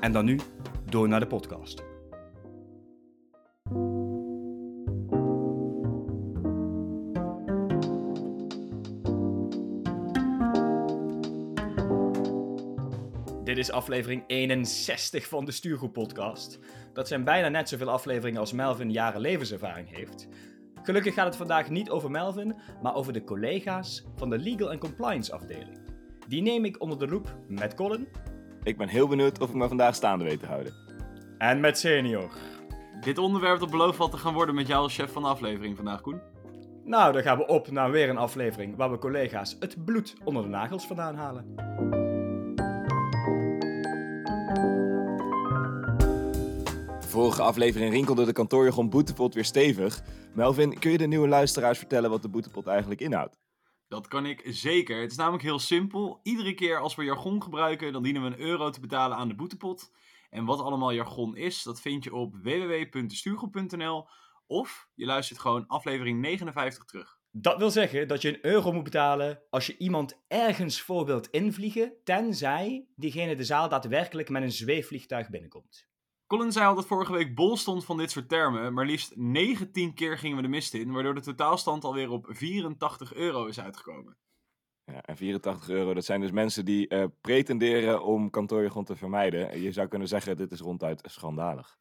En dan nu door naar de podcast. Dit is aflevering 61 van de Stuurgroep podcast. Dat zijn bijna net zoveel afleveringen als Melvin jaren levenservaring heeft. Gelukkig gaat het vandaag niet over Melvin, maar over de collega's van de Legal and Compliance afdeling. Die neem ik onder de loep met Colin Ik ben heel benieuwd of ik me vandaag staande weet te houden. en met Senior. Dit onderwerp dat belooft wat te gaan worden met jou als chef van de aflevering vandaag, Koen. Nou, dan gaan we op naar weer een aflevering waar we collega's het bloed onder de nagels vandaan halen. Vorige aflevering rinkelde de kantoorjargon boetepot weer stevig. Melvin, kun je de nieuwe luisteraars vertellen wat de boetepot eigenlijk inhoudt? Dat kan ik zeker. Het is namelijk heel simpel. Iedere keer als we jargon gebruiken, dan dienen we een euro te betalen aan de boetepot. En wat allemaal jargon is, dat vind je op www.stuurgroep.nl of je luistert gewoon aflevering 59 terug. Dat wil zeggen dat je een euro moet betalen als je iemand ergens voor wilt invliegen, tenzij diegene de zaal daadwerkelijk met een zweefvliegtuig binnenkomt. Colin zei al dat vorige week bol stond van dit soort termen, maar liefst 19 keer gingen we de mist in, waardoor de totaalstand alweer op 84 euro is uitgekomen. Ja, en 84 euro, dat zijn dus mensen die eh, pretenderen om kantoorjargon te vermijden. Je zou kunnen zeggen, dit is ronduit schandalig.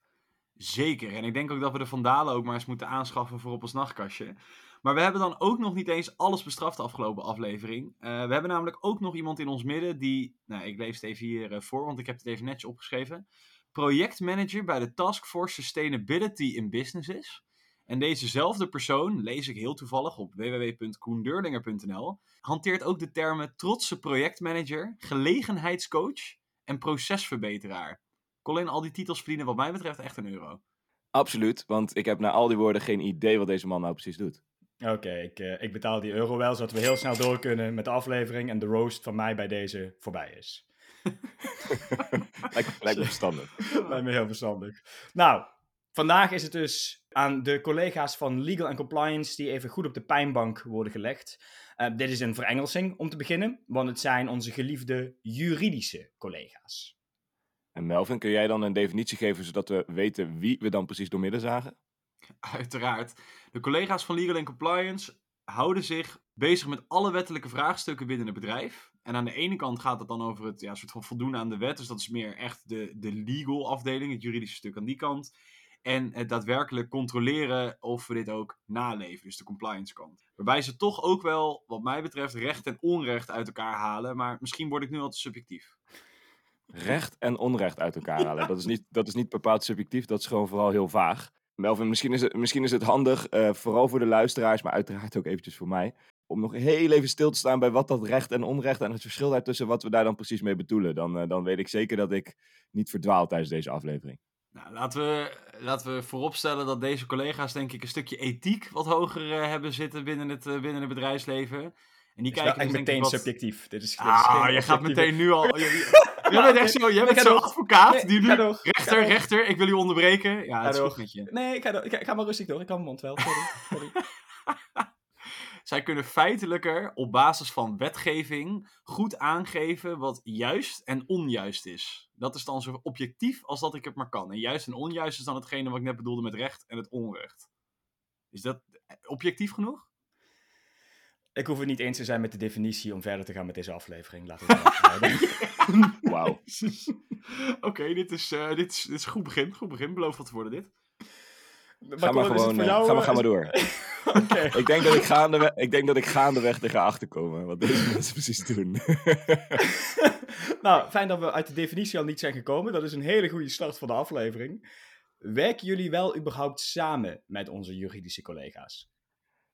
Zeker, en ik denk ook dat we de vandalen ook maar eens moeten aanschaffen voor op ons nachtkastje. Maar we hebben dan ook nog niet eens alles bestraft de afgelopen aflevering. Eh, we hebben namelijk ook nog iemand in ons midden die, nou ik lees het even hier eh, voor, want ik heb het even netjes opgeschreven. Projectmanager bij de Task Force Sustainability in Business is. En dezezelfde persoon, lees ik heel toevallig op www.koendeurlinger.nl, hanteert ook de termen trotse projectmanager, gelegenheidscoach en procesverbeteraar. Colin, al die titels verdienen wat mij betreft echt een euro. Absoluut, want ik heb na al die woorden geen idee wat deze man nou precies doet. Oké, ik, eh, ik betaal die euro wel, zodat we heel snel door kunnen met de aflevering en de roast van mij bij deze voorbij is. Lijkt, lijkt me verstandig. Lijkt me heel verstandig. Nou, vandaag is het dus aan de collega's van Legal and Compliance die even goed op de pijnbank worden gelegd. Eh, dit is een verengelsing om te beginnen, want het zijn onze geliefde juridische collega's. En Melvin, kun jij dan een definitie geven zodat we weten wie we dan precies doormidden zagen? Uiteraard. De collega's van Legal and Compliance houden zich bezig met alle wettelijke vraagstukken binnen het bedrijf. En aan de ene kant gaat het dan over het ja, soort van voldoen aan de wet. Dus dat is meer echt de, de legal afdeling, het juridische stuk aan die kant. En het daadwerkelijk controleren of we dit ook naleven, dus de compliance kant. Waarbij ze toch ook wel, wat mij betreft, recht en onrecht uit elkaar halen. Maar misschien word ik nu al te subjectief. Recht en onrecht uit elkaar halen. Dat is niet, dat is niet bepaald subjectief, dat is gewoon vooral heel vaag. Melvin, misschien is het, misschien is het handig, eh, vooral voor de luisteraars, maar uiteraard ook eventjes voor mij, om nog heel even stil te staan bij wat dat recht en onrecht en het verschil daartussen, wat we daar dan precies mee bedoelen. Dan, eh, dan weet ik zeker dat ik niet verdwaal tijdens deze aflevering. Nou, laten we, laten we vooropstellen dat deze collega's denk ik een stukje ethiek wat hoger eh, hebben zitten binnen het, eh, binnen het bedrijfsleven. En die Dit is wel kijken echt dus meteen wat... subjectief. Dit is, dit is Ah, je gaat meteen nu al... je- Jij bent echt zo, jij bent zo'n advocaat Nee, die nu... door. Rechter, door. rechter, ik wil u onderbreken. Ja, het is goed met je. Nee, ik ga, door. Ik, ga, ik ga maar rustig door. Ik kan mijn mond wel. Sorry. Sorry. Zij kunnen feitelijker op basis van wetgeving goed aangeven wat juist en onjuist is. Dat is dan zo objectief als dat ik het maar kan. En juist en onjuist is dan hetgene wat ik net bedoelde met recht en het onrecht. Is dat objectief genoeg? Ik hoef het niet eens te zijn met de definitie om verder te gaan met deze aflevering. Het hebben. Wauw. Oké, dit, is, eh, dit, is, dit is een goed begin. Goed begin, beloof wat te worden dit. Ga maar Colin, gewoon, eh, jou, ga maar, eh, ga maar is- door. Ik, denk dat ik, gaandeweg, ik denk dat ik gaandeweg wat deze mensen precies doen. nou, fijn dat we uit de definitie al niet zijn gekomen. Dat is een hele goede start van de aflevering. Werken jullie wel überhaupt samen met onze juridische collega's?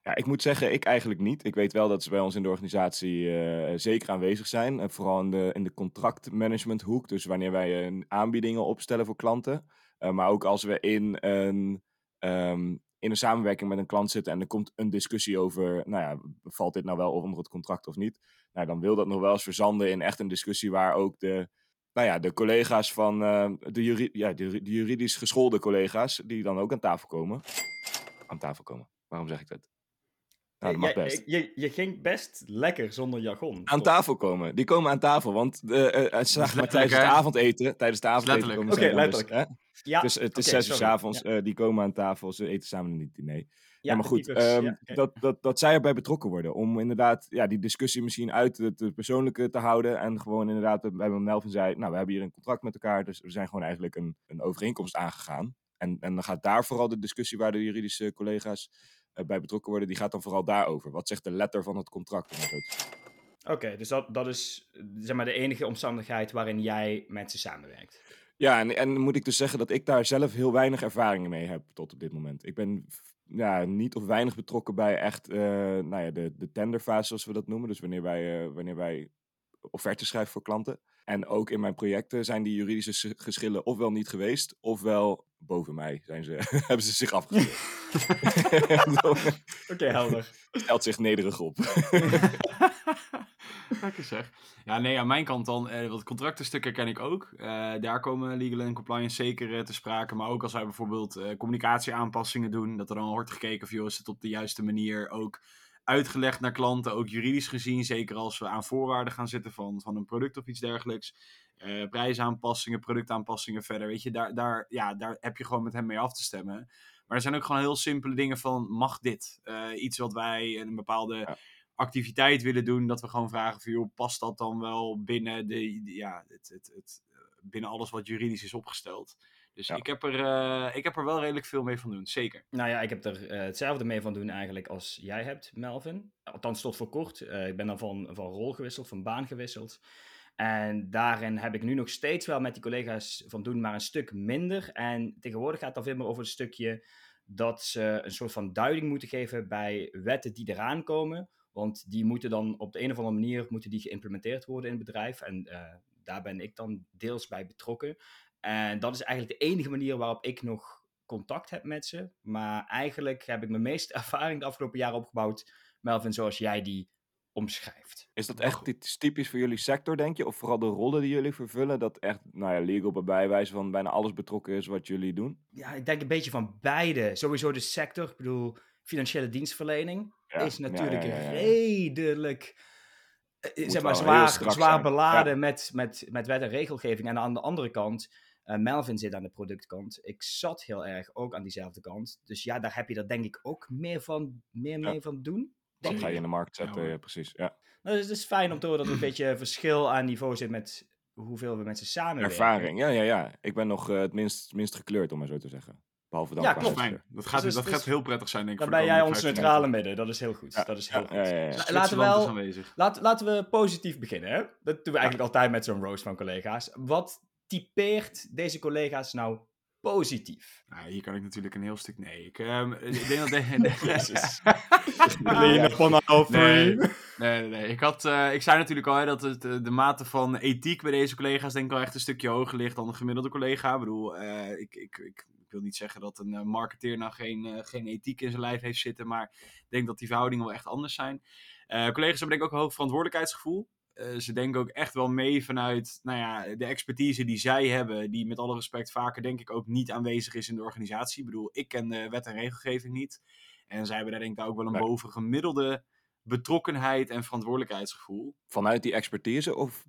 Ja, ik moet zeggen, ik eigenlijk niet. Ik weet wel dat ze bij ons in de organisatie eh, zeker aanwezig zijn. Vooral in de, in de contractmanagementhoek. Dus wanneer wij uh, aanbiedingen opstellen voor klanten. maar ook als we in een, um, in een samenwerking met een klant zitten en er komt een discussie over, nou ja, valt dit nou wel onder het contract of niet? Nou, dan wil dat nog wel eens verzanden in echt een discussie waar ook de, nou ja, de collega's van, de, juri ja, de, de juridisch geschoolde collega's, die dan ook aan tafel komen. Aan tafel komen. Waarom zeg ik dat? Nou, dat mag best. Je, je, ging best lekker zonder jargon. Aan tafel komen. Die komen aan tafel, want de, uh, uh, maar, tijdens het avondeten, tijdens het avondeten komen ze Oké, letterlijk. Dus, ja, dus het is okay, zes uur s avonds, ja. uh, die komen aan tafel, ze eten samen niet diner. Ja, ja maar goed, um, ja, okay. dat, dat, dat zij erbij betrokken worden. Om inderdaad ja, die discussie misschien uit het, persoonlijke te houden. En gewoon inderdaad, bij Melvin zei, nou we hebben hier een contract met elkaar. Dus we zijn gewoon eigenlijk een, een overeenkomst aangegaan. En, en dan gaat daar vooral de discussie waar de juridische collega's bij betrokken worden, die gaat dan vooral daarover. Wat zegt de letter van het contract? Oké, okay, dus dat, dat is zeg maar de enige omstandigheid waarin jij met ze samenwerkt. Ja, en, en moet ik dus zeggen dat ik daar zelf heel weinig ervaringen mee heb tot op dit moment. Ik ben ja, niet of weinig betrokken bij echt uh, nou ja, de, de tenderfase, zoals we dat noemen. Dus wanneer wij, uh, wanneer wij offertes schrijven voor klanten. En ook in mijn projecten zijn die juridische geschillen ofwel niet geweest, ofwel boven mij zijn ze, hebben ze zich afgespeeld. Oké, okay, helder. Stelt zich nederig op. Lekker zeg. Ja, nee, aan mijn kant dan, eh, wat contractenstukken ken ik ook. Uh, daar komen legal en compliance zeker uh, te sprake. Maar ook als wij bijvoorbeeld uh, communicatieaanpassingen doen, dat er dan wordt gekeken of joh, is het op de juiste manier ook uitgelegd naar klanten, ook juridisch gezien. Zeker als we aan voorwaarden gaan zitten van, van een product of iets dergelijks. Prijsaanpassingen, productaanpassingen verder. Weet je, daar, daar, ja, daar heb je gewoon met hem mee af te stemmen. Maar er zijn ook gewoon heel simpele dingen van, mag dit? Uh, iets wat wij een bepaalde ja. activiteit willen doen, dat we gewoon vragen van, joh, past dat dan wel binnen, de, ja, het, het, het, binnen alles wat juridisch is opgesteld? Dus ja. ik, heb er, uh, ik heb er wel redelijk veel mee van doen, zeker. Nou ja, ik heb er uh, hetzelfde mee van doen eigenlijk als jij hebt, Melvin. Althans tot voor kort. Uh, ik ben dan van, van rol gewisseld, van baan gewisseld. En daarin heb ik nu nog steeds wel met die collega's van doen, maar een stuk minder. En tegenwoordig gaat het dan veel meer over het stukje dat ze een soort van duiding moeten geven bij wetten die eraan komen. Want die moeten dan op de een of andere manier moeten die geïmplementeerd worden in het bedrijf. En daar ben ik dan deels bij betrokken. En dat is eigenlijk de enige manier waarop ik nog contact heb met ze. Maar eigenlijk heb ik mijn meeste ervaring de afgelopen jaren opgebouwd, Melvin, zoals jij die omschrijft. Is dat echt typisch voor jullie sector, denk je? Of vooral de rollen die jullie vervullen? Dat echt, nou ja, legal bij bijwijze van bijna alles betrokken is wat jullie doen? Ja, ik denk een beetje van beide. Sowieso de sector, ik bedoel, financiële dienstverlening ja, is natuurlijk ja, ja, redelijk zeg maar, zwaar, zwaar beladen met, met, met wet en regelgeving. En aan de andere kant uh, Melvin zit aan de productkant. Ik zat heel erg ook aan diezelfde kant. Dus ja, daar heb je er denk ik ook meer, van, meer mee van doen. Dat ga je in de markt zetten, ja, precies. Ja. Nou, dus het is fijn om te horen dat er een beetje verschil aan niveau zit met hoeveel we met ze samenwerken. Ervaring, ja, ja, ja. Ik ben nog uh, het minst, minst gekleurd, om maar zo te zeggen. Behalve dan ja, klopt. Fijn. Dat gaat, dus, dat gaat heel prettig zijn, denk ik. Dan ben jij ons neutrale midden. Dat is heel goed. Ja, dat is heel goed. Ja, laten, we laat, laten we positief beginnen. Hè? Dat doen we eigenlijk altijd met zo'n roast van collega's. Wat typeert deze collega's nou positief? Nou, hier kan ik natuurlijk een heel stuk... Nee, ik, um, ik denk dat... De... Jezus. nee, nee, nee, nee. Ik, had, uh, ik zei natuurlijk al hè, dat het, de mate van ethiek bij deze collega's denk ik al echt een stukje hoger ligt dan een gemiddelde collega. Ik bedoel, uh, ik, ik, ik, ik wil niet zeggen dat een uh, marketeer nou geen, uh, geen ethiek in zijn lijf heeft zitten, maar ik denk dat die verhoudingen wel echt anders zijn. Uh, collega's hebben denk ik ook een hoog verantwoordelijkheidsgevoel. Ze denken ook echt wel mee vanuit nou ja, de expertise die zij hebben, die met alle respect vaker denk ik ook niet aanwezig is in de organisatie. Ik bedoel, ik ken de wet en regelgeving niet. En zij hebben daar denk ik ook wel een nee. bovengemiddelde betrokkenheid en verantwoordelijkheidsgevoel. Vanuit die expertise of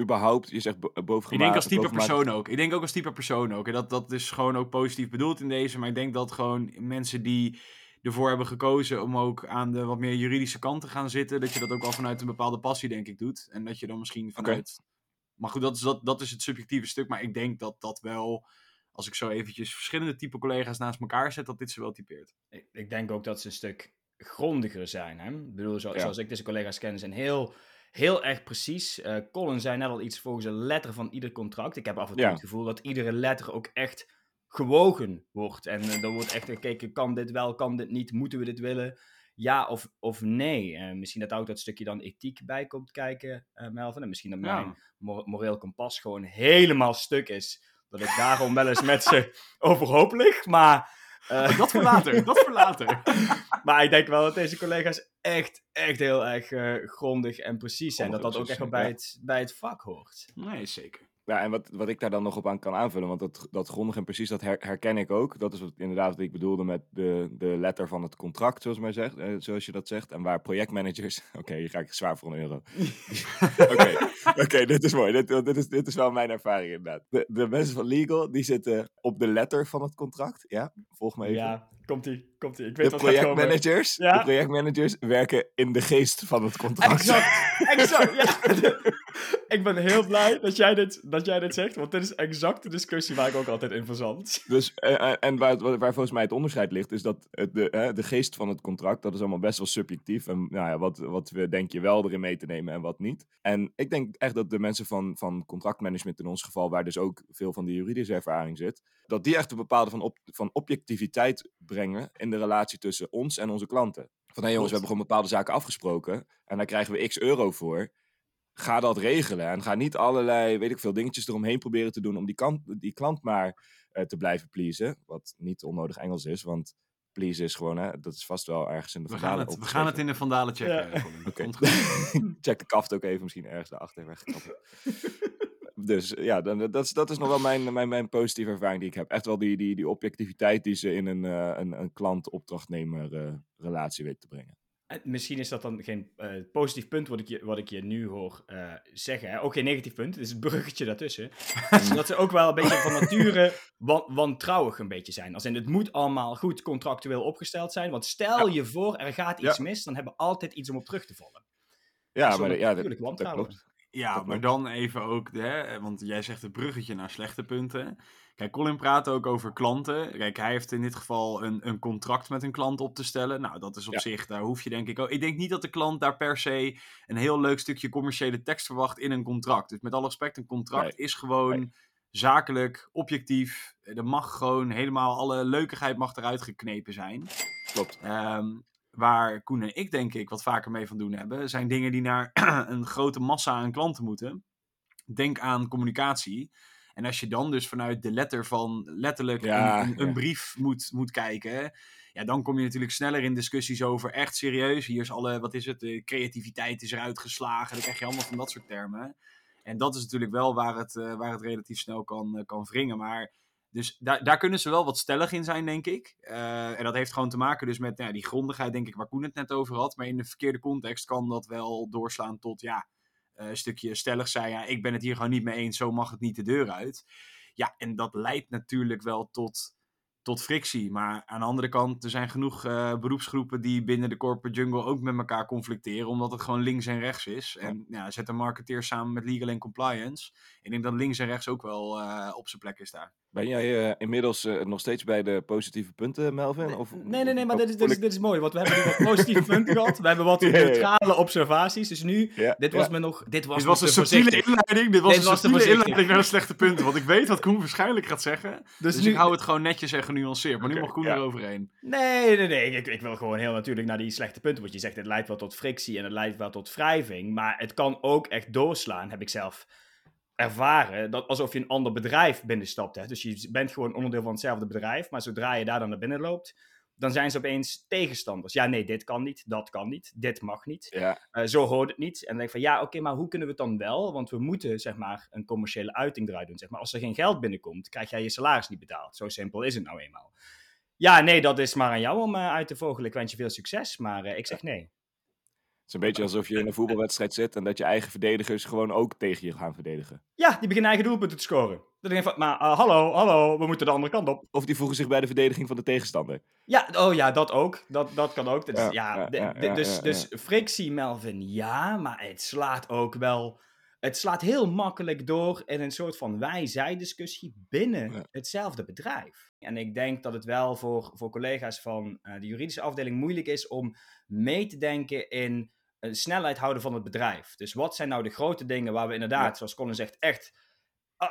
überhaupt, je zegt boven Ik denk als type persoon ook. Ik denk ook als type persoon ook. En dat, dat is gewoon ook positief bedoeld in deze. Maar ik denk dat gewoon mensen die ervoor hebben gekozen om ook aan de wat meer juridische kant te gaan zitten, dat je dat ook al vanuit een bepaalde passie, denk ik, doet. En dat je dan misschien vanuit. Okay. Maar goed, dat is, dat, dat is het subjectieve stuk. Maar ik denk dat dat wel, als ik zo eventjes verschillende type collega's naast elkaar zet, dat dit ze wel typeert. Ik, ik denk ook dat ze een stuk grondiger zijn. Hè? Ik bedoel, zo, ja. zoals ik deze collega's ken, zijn heel heel erg precies. Uh, Colin zei net al iets volgens de letter van ieder contract. Ik heb af en toe ja. het gevoel dat iedere letter ook echt gewogen wordt. En uh, er wordt echt gekeken, kan dit wel, kan dit niet, moeten we dit willen? ja of, of nee. Uh, misschien dat ook dat stukje dan ethiek bij komt kijken, uh, Melvin. En misschien dat Ja. mijn mor- moreel kompas gewoon helemaal stuk is. Dat ik daarom wel eens met ze overhoop lig. Maar, eh, Dat voor later, dat voor later. maar ik denk wel dat deze collega's echt, echt heel erg eh, grondig en precies zijn. Dat dat ook echt wel bij, het, bij het vak hoort. Nee, zeker. Ja, en wat, wat ik daar dan nog op aan kan aanvullen, want dat, dat grondig en precies, dat her- herken ik ook. Dat is wat, inderdaad wat ik bedoelde met de, de letter van het contract, zoals, maar zegt, eh, zoals je dat zegt. En waar projectmanagers... Oké, hier ga ik zwaar voor een euro. Oké, oké, dit is mooi. Dit, dit, is, dit is wel mijn ervaring inderdaad. De, de mensen van legal, die zitten op de letter van het contract. Ja, volg me even. Ja, komt-ie, komt-ie. Ik weet de wat projectmanagers, Ja. de projectmanagers werken in de geest van het contract. Exact, exact. Ja. ik ben heel blij dat jij, dit, dat jij dit zegt, want dit is exact de discussie waar ik ook altijd in verzand. Dus, eh, eh, en waar, waar, volgens mij het onderscheid ligt, is dat het de, hè, de geest van het contract, dat is allemaal best wel subjectief. En nou ja, wat, wat we denk je wel erin mee te nemen en wat niet. En ik denk echt dat de mensen van, van contractmanagement in ons geval, waar dus ook veel van die juridische ervaring zit, dat die echt een bepaalde van, op, van objectiviteit brengen in de relatie tussen ons en onze klanten. Van hé hey jongens, we hebben gewoon bepaalde zaken afgesproken en daar krijgen we x euro voor. Ga dat regelen en ga niet allerlei, weet ik veel, dingetjes eromheen proberen te doen om die, kant, die klant maar eh, te blijven pleasen. Wat niet onnodig Engels is, want please is gewoon, hè, dat is vast wel ergens in de We gaan, Vandalen het, we gaan het in de Vandalen checken. Ja. Oké. Check de kaft ook even, misschien ergens daarachter weggekapt. dus ja, dan, dat, is, dat is nog wel mijn, mijn, mijn positieve ervaring die ik heb. Echt wel die, die, die objectiviteit die ze in een, eh, een, een klant-opdrachtnemer eh, relatie weet te brengen. En Misschien is dat dan geen eh, positief punt wat ik je, wat ik je nu hoor eh, zeggen. Hè? Ook geen negatief punt, het is het bruggetje daartussen. dat ze ook wel een beetje van nature wan- wantrouwig een beetje zijn. Als in, het moet allemaal goed contractueel opgesteld zijn. Want stel je voor, er gaat iets mis, dan hebben we altijd iets om op terug te vallen. Ja, maar ja, dat, natuurlijk dat klopt. Ja, Dat maar dan even ook, hè, want jij zegt het bruggetje naar slechte punten. Kijk, Colin praat ook over klanten. Kijk, hij heeft in dit geval een, een contract met een klant op te stellen. Nou, dat is op Ja. zich, daar hoef je denk ik ook... Ik denk niet dat de klant daar per se een heel leuk stukje commerciële tekst verwacht in een contract. Dus met alle respect, een contract is gewoon Nee. zakelijk, objectief. Er mag gewoon helemaal, alle leukigheid mag eruit geknepen zijn. Klopt. Ehm, waar Koen en ik denk ik wat vaker mee van doen hebben, zijn dingen die naar een grote massa aan klanten moeten. Denk aan communicatie. En als je dan dus vanuit de letter van letterlijk Ja, een, een, brief moet, moet kijken, ja, dan kom je natuurlijk sneller in discussies over echt serieus. Hier is alle, wat is het, de creativiteit is eruit geslagen. Dan krijg je allemaal van dat soort termen. En dat is natuurlijk wel waar het, eh, waar het relatief snel kan, eh, kan wringen. Maar dus daar, daar kunnen ze wel wat stellig in zijn, denk ik. Eh, en dat heeft gewoon te maken dus met nou ja, die grondigheid, denk ik, waar Koen het net over had. Maar in de verkeerde context kan dat wel doorslaan tot, ja, eh, een stukje stellig zijn. Ja, ik ben het hier gewoon niet mee eens, zo mag het niet de deur uit. Ja, en dat leidt natuurlijk wel tot, tot frictie. Maar aan de andere kant, er zijn genoeg eh, beroepsgroepen die binnen de corporate jungle ook met elkaar conflicteren. Omdat het gewoon links en rechts is. En ja, zet een marketeer samen met legal en compliance. Ik denk dat links en rechts ook wel op zijn plek is daar. Ben jij eh, inmiddels eh, nog steeds bij de positieve punten, Melvin? Of, Nee, nee, nee, maar dit is, dit is, ik- dit is mooi, want we hebben wat positieve punten gehad. We hebben wat Ja, ja, ja. neutrale observaties. Dus nu, Ja, dit was me nog... Dit was, Dit was me een subtiele inleiding. Dit was Dit een subtiele inleiding naar de slechte punten. Want ik weet wat Koen waarschijnlijk gaat zeggen. Dus, Dus nu... ik hou het gewoon netjes en genuanceerd. Maar nu mag Koen ja. eroverheen. Nee, nee, nee. Ik, ik wil gewoon heel natuurlijk naar die slechte punten. Want je zegt, het leidt wel tot frictie en het leidt wel tot wrijving. Maar het kan ook echt doorslaan, heb ik zelf ervaren. Dat alsof je een ander bedrijf binnenstapt. Hè. Dus je bent gewoon onderdeel van hetzelfde bedrijf. Maar zodra je daar dan naar binnen loopt, dan zijn ze opeens tegenstanders. Ja, nee, dit kan niet, dat kan niet, dit mag niet. Ja, Eh, zo hoort het niet. En dan denk ik van ja, oké, maar hoe kunnen we het dan wel? Want we moeten zeg maar een commerciële uiting eruit doen. Zeg maar. Als er geen geld binnenkomt, krijg jij je salaris niet betaald. Zo simpel is het nou eenmaal. Ja, nee, dat is maar aan jou om eh, uit te vogelen. Ik wens je veel succes, maar eh, ik zeg nee. Is een beetje alsof je in een voetbalwedstrijd zit en dat je eigen verdedigers gewoon ook tegen je gaan verdedigen. Ja, die beginnen eigen doelpunten te scoren. Dan denk ik van, maar eh, hallo, hallo, we moeten de andere kant op. Of die voegen zich bij de verdediging van de tegenstander. Ja, oh ja, dat ook. Dat, dat kan ook. Dus, Ja, dus, dus frictie, Melvin, ja, maar het slaat ook wel... Het slaat heel makkelijk door in een soort van wij-zij-discussie binnen Ja. hetzelfde bedrijf. En ik denk dat het wel voor, voor collega's van eh, de juridische afdeling moeilijk is om mee te denken in een snelheid houden van het bedrijf. Dus wat zijn nou de grote dingen waar we inderdaad, Ja. zoals Colin zegt, echt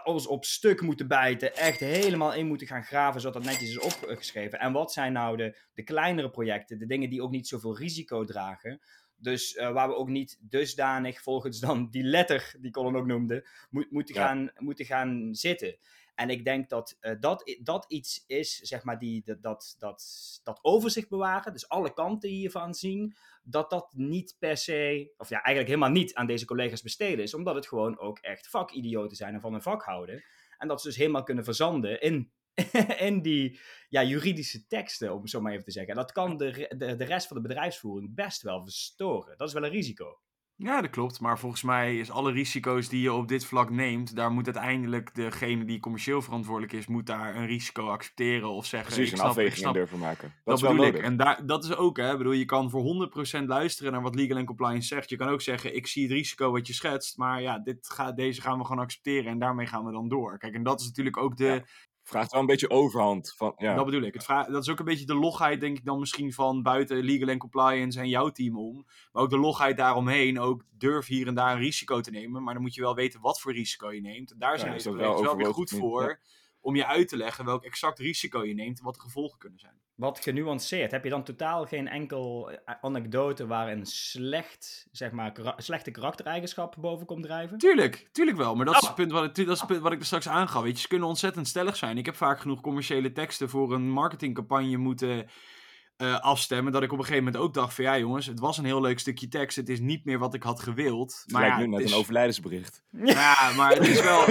ons op stuk moeten bijten, echt helemaal in moeten gaan graven, zodat dat netjes is opgeschreven. En wat zijn nou de, de kleinere projecten, de dingen die ook niet zoveel risico dragen, dus uh, waar we ook niet dusdanig, volgens dan die letter die Colin ook noemde, moet, moeten, Ja. gaan, moeten gaan zitten. En ik denk dat uh, dat, dat iets is, zeg maar, die, dat, dat, dat, overzicht bewaren, dus alle kanten hiervan zien, dat dat niet per se, of ja, eigenlijk helemaal niet aan deze collega's besteden is, omdat het gewoon ook echt vakidioten zijn en van hun vak houden. En dat ze dus helemaal kunnen verzanden in, in die ja, juridische teksten, om het zo maar even te zeggen. En dat kan de, de, de rest van de bedrijfsvoering best wel verstoren. Dat is wel een risico. Ja, dat klopt. Maar volgens mij is alle risico's die je op dit vlak neemt, daar moet uiteindelijk degene die commercieel verantwoordelijk is, moet daar een risico accepteren of zeggen. Precies, ik een snap, afweging durven maken. Dat, Dat is wel bedoel ik. nodig. En daar, dat is ook, hè. Ik bedoel, je kan voor 100% luisteren naar wat legal compliance zegt. Je kan ook zeggen, ik zie het risico wat je schetst, maar ja, dit ga, deze gaan we gewoon accepteren en daarmee gaan we dan door. Kijk, en dat is natuurlijk ook de, Ja. Vraagt wel een beetje overhand. Van, ja. dat bedoel ik. Het dat is ook een beetje de logheid, denk ik dan misschien van buiten legal en compliance en jouw team om. Maar ook de logheid daaromheen. Ook durf hier en daar een risico te nemen. Maar dan moet je wel weten wat voor risico je neemt. En daar zijn deze collega's wel wel weer goed voor. Om je uit te leggen welk exact risico je neemt en wat de gevolgen kunnen zijn. Wat genuanceerd. Heb je dan totaal geen enkel eh, anekdote waar een slecht, zeg maar, kara- slechte karaktereigenschap boven komt drijven? Tuurlijk, tuurlijk wel. Maar dat is Ah. het punt wat, ik, dat is het punt wat ik er straks aangaf. Weet je, ze kunnen ontzettend stellig zijn. Ik heb vaak genoeg commerciële teksten voor een marketingcampagne moeten eh, afstemmen. Dat ik op een gegeven moment ook dacht van ja jongens, het was een heel leuk stukje tekst. Het is niet meer wat ik had gewild. Het Maar lijkt ja, nu net is- een overlijdensbericht. Ja, maar het is wel...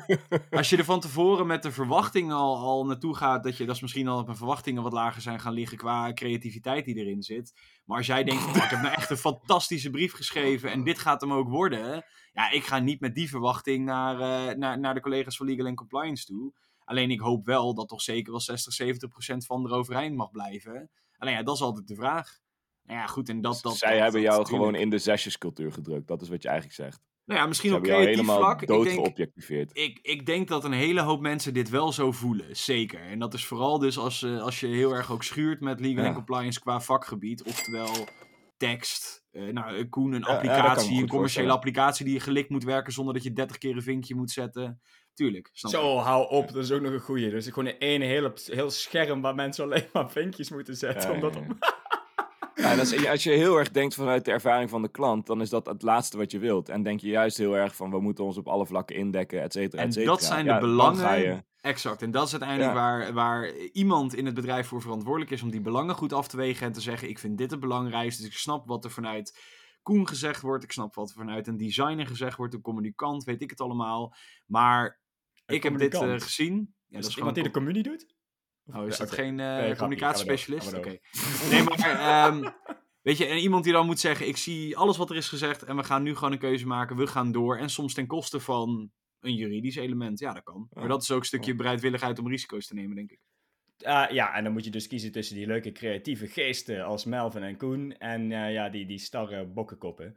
Als je er van tevoren met de verwachting al, al naartoe gaat, dat je dat is misschien al op een verwachtingen wat lager zijn gaan liggen qua creativiteit die erin zit. Maar als jij denkt, "Oh, ik heb nou echt een fantastische brief geschreven en dit gaat hem ook worden. Ja, ik ga niet met die verwachting naar, eh, naar, naar de collega's van Legal and Compliance toe. Alleen ik hoop wel dat toch zeker wel 60, 70 procent van er overeind mag blijven. Alleen ja, dat is altijd de vraag. Nou ja, goed, en dat... dat Zij dat- hebben dat jou natuurlijk- gewoon in de zesjescultuur gedrukt. Dat is wat je eigenlijk zegt. Nou ja, misschien op jou creatief helemaal vlak. Ik denk, ik, ik denk dat een hele hoop mensen dit wel zo voelen, zeker. En dat is vooral dus als, eh, als je heel erg ook schuurt met legal Ja. and compliance qua vakgebied. Oftewel tekst, eh, nou, Koen, een Ja, dat applicatie, een commerciële applicatie die je gelikt moet werken zonder dat je 30 keer een vinkje moet zetten. Tuurlijk, snap ik. Zo, hou op. Dat is ook nog een goeie. Dus gewoon één heel, heel scherm waar mensen alleen maar vinkjes moeten zetten. Ja, omdat ja, ja. Ja, en als, als je heel erg denkt vanuit de ervaring van de klant, dan is dat het laatste wat je wilt. En denk je juist heel erg van, we moeten ons op alle vlakken indekken, et cetera, En et cetera. dat zijn de belangen. Exact. En dat is uiteindelijk Ja. waar, waar iemand in het bedrijf voor verantwoordelijk is om die belangen goed af te wegen en te zeggen: Ik vind dit het belangrijkste. Dus ik snap wat er vanuit Koen gezegd wordt. Ik snap wat er vanuit een designer gezegd wordt, een communicant, weet ik het allemaal. Maar Een ik heb dit eh, gezien. Ja, is dat is iemand die de communie doet? Of- Oh, is dat geen eh, communicatiespecialist? Oké. Nee, maar ehm, weet je, en iemand die dan moet zeggen: Ik zie alles wat er is gezegd en we gaan nu gewoon een keuze maken. We gaan door. En soms ten koste van een juridisch element. Ja, dat kan. Maar dat is ook een stukje bereidwilligheid om risico's te nemen, denk ik. Ah, ja, en dan moet je dus kiezen tussen die leuke creatieve geesten als Melvin en Koen en eh, ja, die, die starre bokkenkoppen.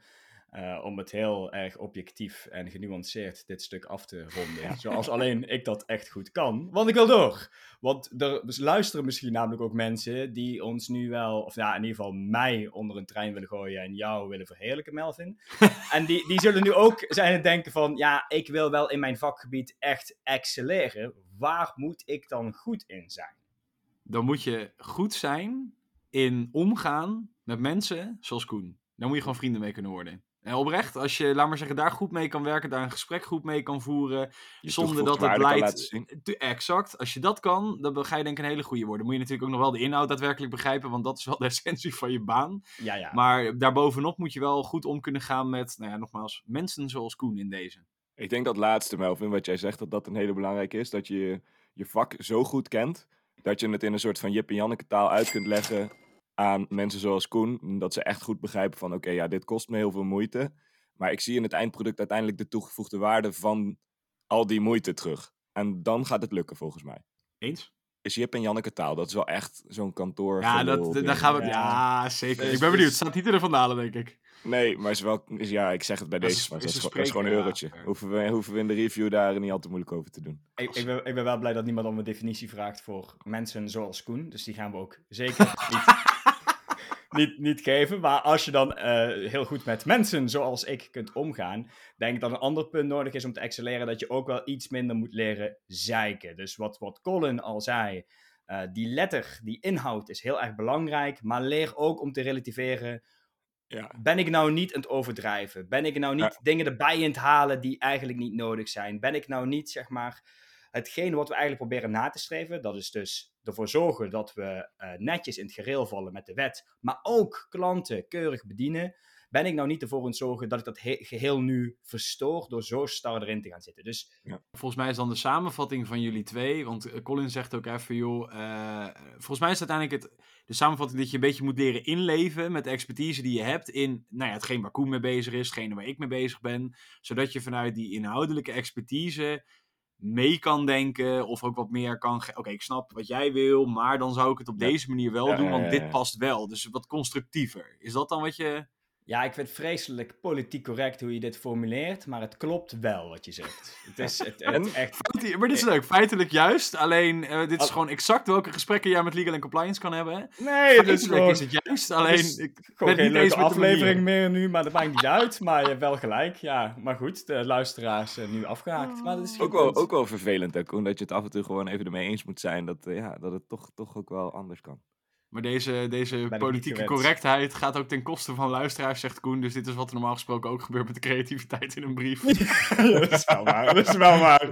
Eh, om het heel erg objectief en genuanceerd dit stuk af te ronden. Zoals alleen ik dat echt goed kan. Want ik wil door. Want er dus luisteren misschien namelijk ook mensen die ons nu wel, of ja, in ieder geval mij onder een trein willen gooien en jou willen verheerlijken, Melvin. en die, die zullen nu ook zijn het denken van, ja, ik wil wel in mijn vakgebied echt excelleren. Waar moet ik dan goed in zijn? Dan moet je goed zijn in omgaan met mensen zoals Koen. Daar moet je gewoon vrienden mee kunnen worden. En oprecht, als je, laat maar zeggen, daar goed mee kan werken, daar een gesprek goed mee kan voeren, je zonder dat het leidt... Te- Exact. Als je dat kan, dan ga je denk ik een hele goede worden. Moet je natuurlijk ook nog wel de inhoud daadwerkelijk begrijpen, want dat is wel de essentie van je baan. Ja, ja. Maar daarbovenop moet je wel goed om kunnen gaan met, nou ja, nogmaals, mensen zoals Koen in deze. Ik denk dat laatste, Melvin, wat jij zegt, dat dat een hele belangrijke is. Dat je je vak zo goed kent, dat je het in een soort van Jip en Janneke taal uit kunt leggen aan mensen zoals Koen. Dat ze echt goed begrijpen van, oké, ja, dit kost me heel veel moeite. Maar ik zie in het eindproduct uiteindelijk de toegevoegde waarde van al die moeite terug. En dan gaat het lukken, volgens mij. Eens? Is Jip en Janneke taal, dat is wel echt zo'n kantoor. Ja, dat, daar gaan we... Ja. Ja, zeker. Dus- ik ben benieuwd. dus- Staat niet in de vandalen, denk ik. Nee, maar is wel, is, ja, ik zeg het bij Dat deze, is- maar is dat is, een gewoon- dat is gewoon een eurotje. ja. Hoeven, we, hoeven we in de review daar niet al te moeilijk over te doen. Ik, ik, ben, ik ben wel blij dat niemand om een definitie vraagt voor mensen zoals Koen. Dus die gaan we ook zeker niet, niet, niet geven. Maar als je dan eh, heel goed met mensen zoals ik kunt omgaan, denk ik dat een ander punt nodig is om te excelleren, dat je ook wel iets minder moet leren zeiken. Dus wat, wat Colin al zei, eh, die letter, die inhoud is heel erg belangrijk, maar leer ook om te relativeren. Ja. Ben ik nou niet aan het overdrijven? Ben ik nou niet dingen erbij in het halen die eigenlijk niet nodig zijn? Ben ik nou niet, zeg maar, hetgeen wat we eigenlijk proberen na te streven? Dat is dus ervoor zorgen dat we eh, netjes in het gereel vallen met de wet, maar ook klanten keurig bedienen. Ben ik nou niet ervoor aan het zorgen dat ik dat he- geheel nu verstoor door zo star erin te gaan zitten? Dus Volgens mij is dan de samenvatting van jullie twee. Want eh, Colin zegt ook even, joh. eh, volgens mij is uiteindelijk het, de samenvatting dat je een beetje moet leren inleven met de expertise die je hebt in nou ja, hetgeen waar Koen mee bezig is, hetgene waar ik mee bezig ben. Zodat je vanuit die inhoudelijke expertise mee kan denken of ook wat meer kan... Oké, ik snap wat jij wil, maar dan zou ik het op Ja. deze manier wel Ja, doen, want dit past wel. Dus wat constructiever. Is dat dan wat je... ja, ik vind het vreselijk politiek correct hoe je dit formuleert, maar het klopt wel wat je zegt. Het is het, echt Maar dit is leuk, feitelijk juist. Alleen, eh, dit is Al- gewoon exact welke gesprekken jij met Legal and Compliance kan hebben. Nee, Feitelijk het is gewoon, is het juist, alleen... is ik gewoon ben geen leuke met de aflevering meer nu, maar dat maakt niet uit. Maar je hebt wel gelijk, ja. Maar goed, de luisteraars zijn nu afgehaakt. Maar dat is Ook wel, ook wel vervelend, hè, Koen, dat je het af en toe gewoon even ermee eens moet zijn dat, eh, ja, dat het toch, toch ook wel anders kan. Maar deze, deze politieke correctheid gaat ook ten koste van luisteraars, zegt Koen. Dus dit is wat er normaal gesproken ook gebeurt met de creativiteit in een brief. dat is wel waar, dat is wel waar.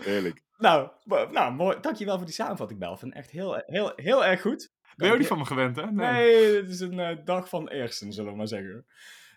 Heerlijk. nou, nou, mooi. Dankjewel voor die samenvatting, Belvin. Echt heel, heel, heel erg goed. Ben je ook niet van me gewend, hè? Nee, dit is een eh, dag van eersten, zullen we maar zeggen.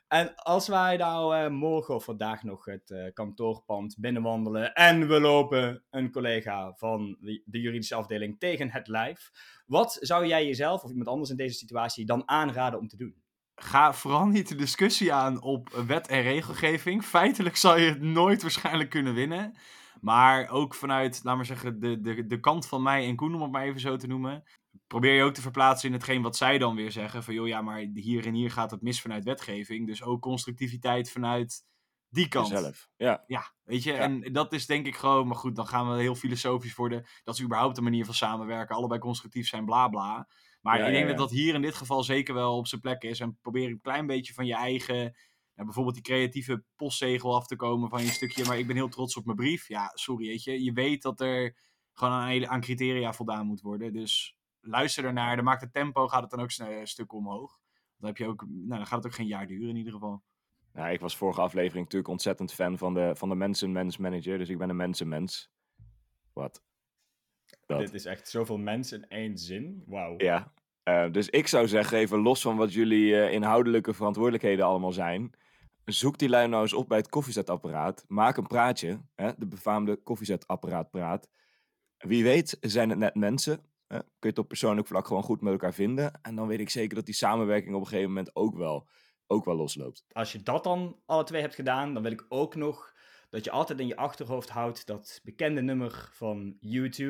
En als wij nou eh, morgen of vandaag nog het eh, kantoorpand binnenwandelen en we lopen een collega van de, juridische afdeling tegen het lijf, wat zou jij jezelf of iemand anders in deze situatie dan aanraden om te doen? Ga vooral niet de discussie aan op wet en regelgeving. Feitelijk zal je het nooit waarschijnlijk kunnen winnen. Maar ook vanuit, laat maar zeggen, de, de, de kant van mij en Koen, om het maar even zo te noemen. Probeer je ook te verplaatsen in hetgeen wat zij dan weer zeggen. Van joh, ja, maar hier en hier gaat het mis vanuit wetgeving. Dus ook constructiviteit vanuit die kant. Zelf. Ja. Ja, weet je, Ja. en dat is denk ik gewoon, maar goed, dan gaan we heel filosofisch worden. Dat is überhaupt een manier van samenwerken, allebei constructief zijn, bla bla. Maar Ja, ik denk ja, dat dat hier in dit geval zeker wel op zijn plek is. En probeer een klein beetje van je eigen, nou, bijvoorbeeld die creatieve postzegel af te komen van je stukje. Maar ik ben heel trots op mijn brief. Ja, sorry, weet je. Je weet dat er gewoon aan, aan criteria voldaan moet worden. Dus luister ernaar. Dan maakt het tempo, gaat het dan ook sne- een stuk omhoog. Dan, heb je ook, nou, dan gaat het ook geen jaar duren in ieder geval. Nou, ik was vorige aflevering natuurlijk ontzettend fan van de, van de mensenmens manager, dus ik ben een mensenmens. Wat? Dat. Dit is echt zoveel mensen in één zin. Wauw. Ja. Eh, dus ik zou zeggen, even los van wat jullie eh, inhoudelijke verantwoordelijkheden allemaal zijn, zoek die lui nou eens op bij het koffiezetapparaat. Maak een praatje, hè, de befaamde koffiezetapparaatpraat. Wie weet zijn het net mensen. Kun je het op persoonlijk vlak gewoon goed met elkaar vinden. En dan weet ik zeker dat die samenwerking op een gegeven moment ook wel, ook wel losloopt. Als je dat dan alle twee hebt gedaan, dan wil ik ook nog dat je altijd in je achterhoofd houdt dat bekende nummer van U2.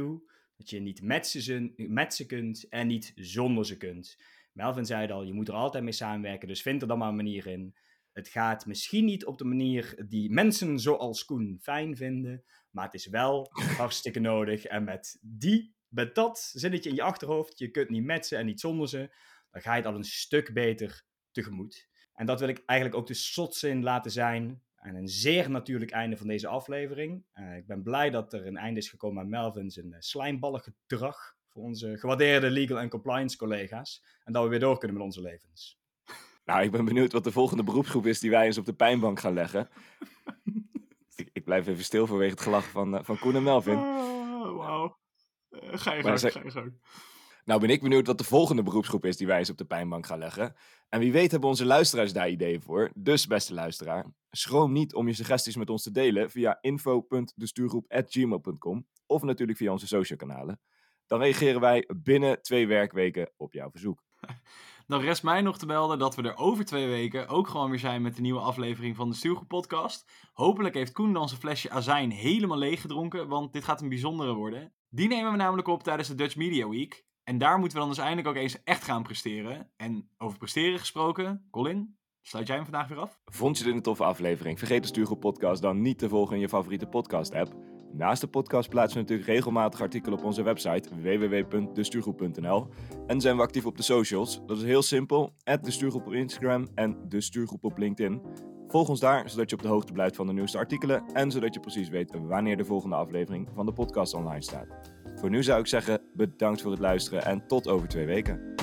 Dat je niet met ze, met ze kunt en niet zonder ze kunt. Melvin zei al, je moet er altijd mee samenwerken, dus vind er dan maar een manier in. Het gaat misschien niet op de manier die mensen zoals Koen fijn vinden, maar het is wel hartstikke nodig. En met die, met dat zinnetje in je achterhoofd, je kunt niet met ze en niet zonder ze, dan ga je het al een stuk beter tegemoet. En dat wil ik eigenlijk ook de slotzin laten zijn. En een zeer natuurlijk einde van deze aflevering. Eh, ik ben blij dat er een einde is gekomen aan Melvin zijn uh, slijmballig gedrag voor onze gewaardeerde legal en compliance collega's. En dat we weer door kunnen met onze levens. Nou, ik ben benieuwd wat de volgende beroepsgroep is die wij eens op de pijnbank gaan leggen. ik, ik blijf even stil vanwege het gelach van, eh, van Koen en Melvin. Oh, wauw. Eh, ga je Maar gang, zij- ga je gang. Nou ben ik benieuwd wat de volgende beroepsgroep is die wij eens op de pijnbank gaan leggen. En wie weet hebben onze luisteraars daar ideeën voor. Dus beste luisteraar, schroom niet om je suggesties met ons te delen via info.destuurgroep.gmail.com of natuurlijk via onze social kanalen. Dan reageren wij binnen twee werkweken op jouw verzoek. Dan rest mij nog te melden dat we er over twee weken ook gewoon weer zijn met de nieuwe aflevering van de Stuurgroep podcast. Hopelijk heeft Koen dan zijn flesje azijn helemaal leeg gedronken, want dit gaat een bijzondere worden. Die nemen we namelijk op tijdens de Dutch Media Week. En daar moeten we dan dus eindelijk ook eens echt gaan presteren. En over presteren gesproken, Colin, sluit jij hem vandaag weer af? Vond je dit een toffe aflevering? Vergeet de Stuurgroep podcast dan niet te volgen in je favoriete podcast app. Naast de podcast plaatsen we natuurlijk regelmatig artikelen op onze website www.destuurgroep.nl en zijn we actief op de socials. Dat is heel simpel, de stuurgroep op Instagram en de stuurgroep op LinkedIn. Volg ons daar, zodat je op de hoogte blijft van de nieuwste artikelen en zodat je precies weet wanneer de volgende aflevering van de podcast online staat. Voor nu zou ik zeggen, bedankt voor het luisteren en tot over twee weken.